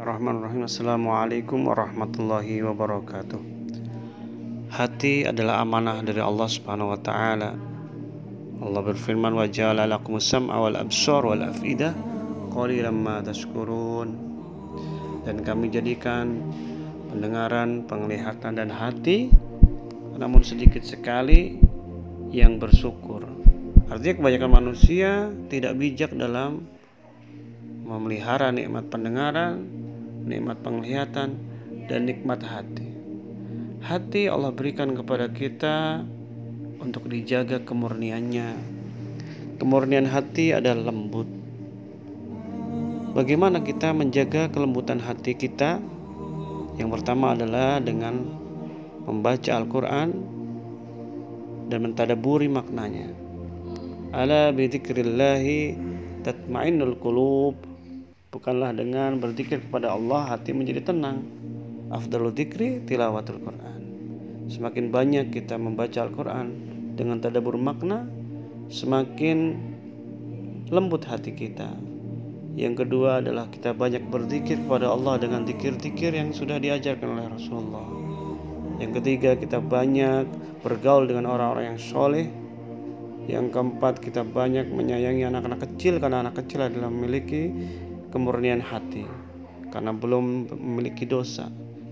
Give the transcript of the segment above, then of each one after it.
Bismillahirrahmanirrahim. Assalamualaikum warahmatullahi wabarakatuh. Hati adalah amanah dari Allah subhanahu wa ta'ala. Allah berfirman wa ja'ala lakum sam'a wal absar wal afidah qalilan ma tashkurun. Dan kami jadikan pendengaran, penglihatan dan hati namun sedikit sekali yang bersyukur. Artinya kebanyakan manusia tidak bijak dalam memelihara nikmat pendengaran nikmat penglihatan, dan nikmat hati. Hati Allah berikan kepada kita untuk dijaga kemurniannya. Kemurnian hati adalah lembut. Bagaimana kita menjaga kelembutan hati kita? Yang pertama adalah dengan membaca Al-Quran dan mentadaburi maknanya. Ala tatmainnul qulub Bukanlah dengan berzikir kepada Allah hati menjadi tenang. Afdalul dzikri tilawatul Quran. Semakin banyak kita membaca Al-Quran dengan tadabur makna, semakin lembut hati kita. Yang kedua adalah kita banyak berzikir kepada Allah dengan zikir-zikir yang sudah diajarkan oleh Rasulullah. Yang ketiga kita banyak bergaul dengan orang-orang yang soleh. Yang keempat kita banyak menyayangi anak-anak kecil karena anak kecil adalah memiliki kemurnian hati karena belum memiliki dosa.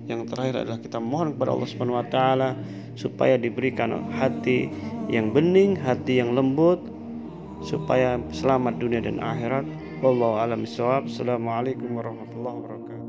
Yang terakhir adalah kita mohon kepada Allah Subhanahu wa taala supaya diberikan hati yang bening, hati yang lembut supaya selamat dunia dan akhirat. Wallahu a'lam bishawab. Assalamualaikum warahmatullahi wabarakatuh.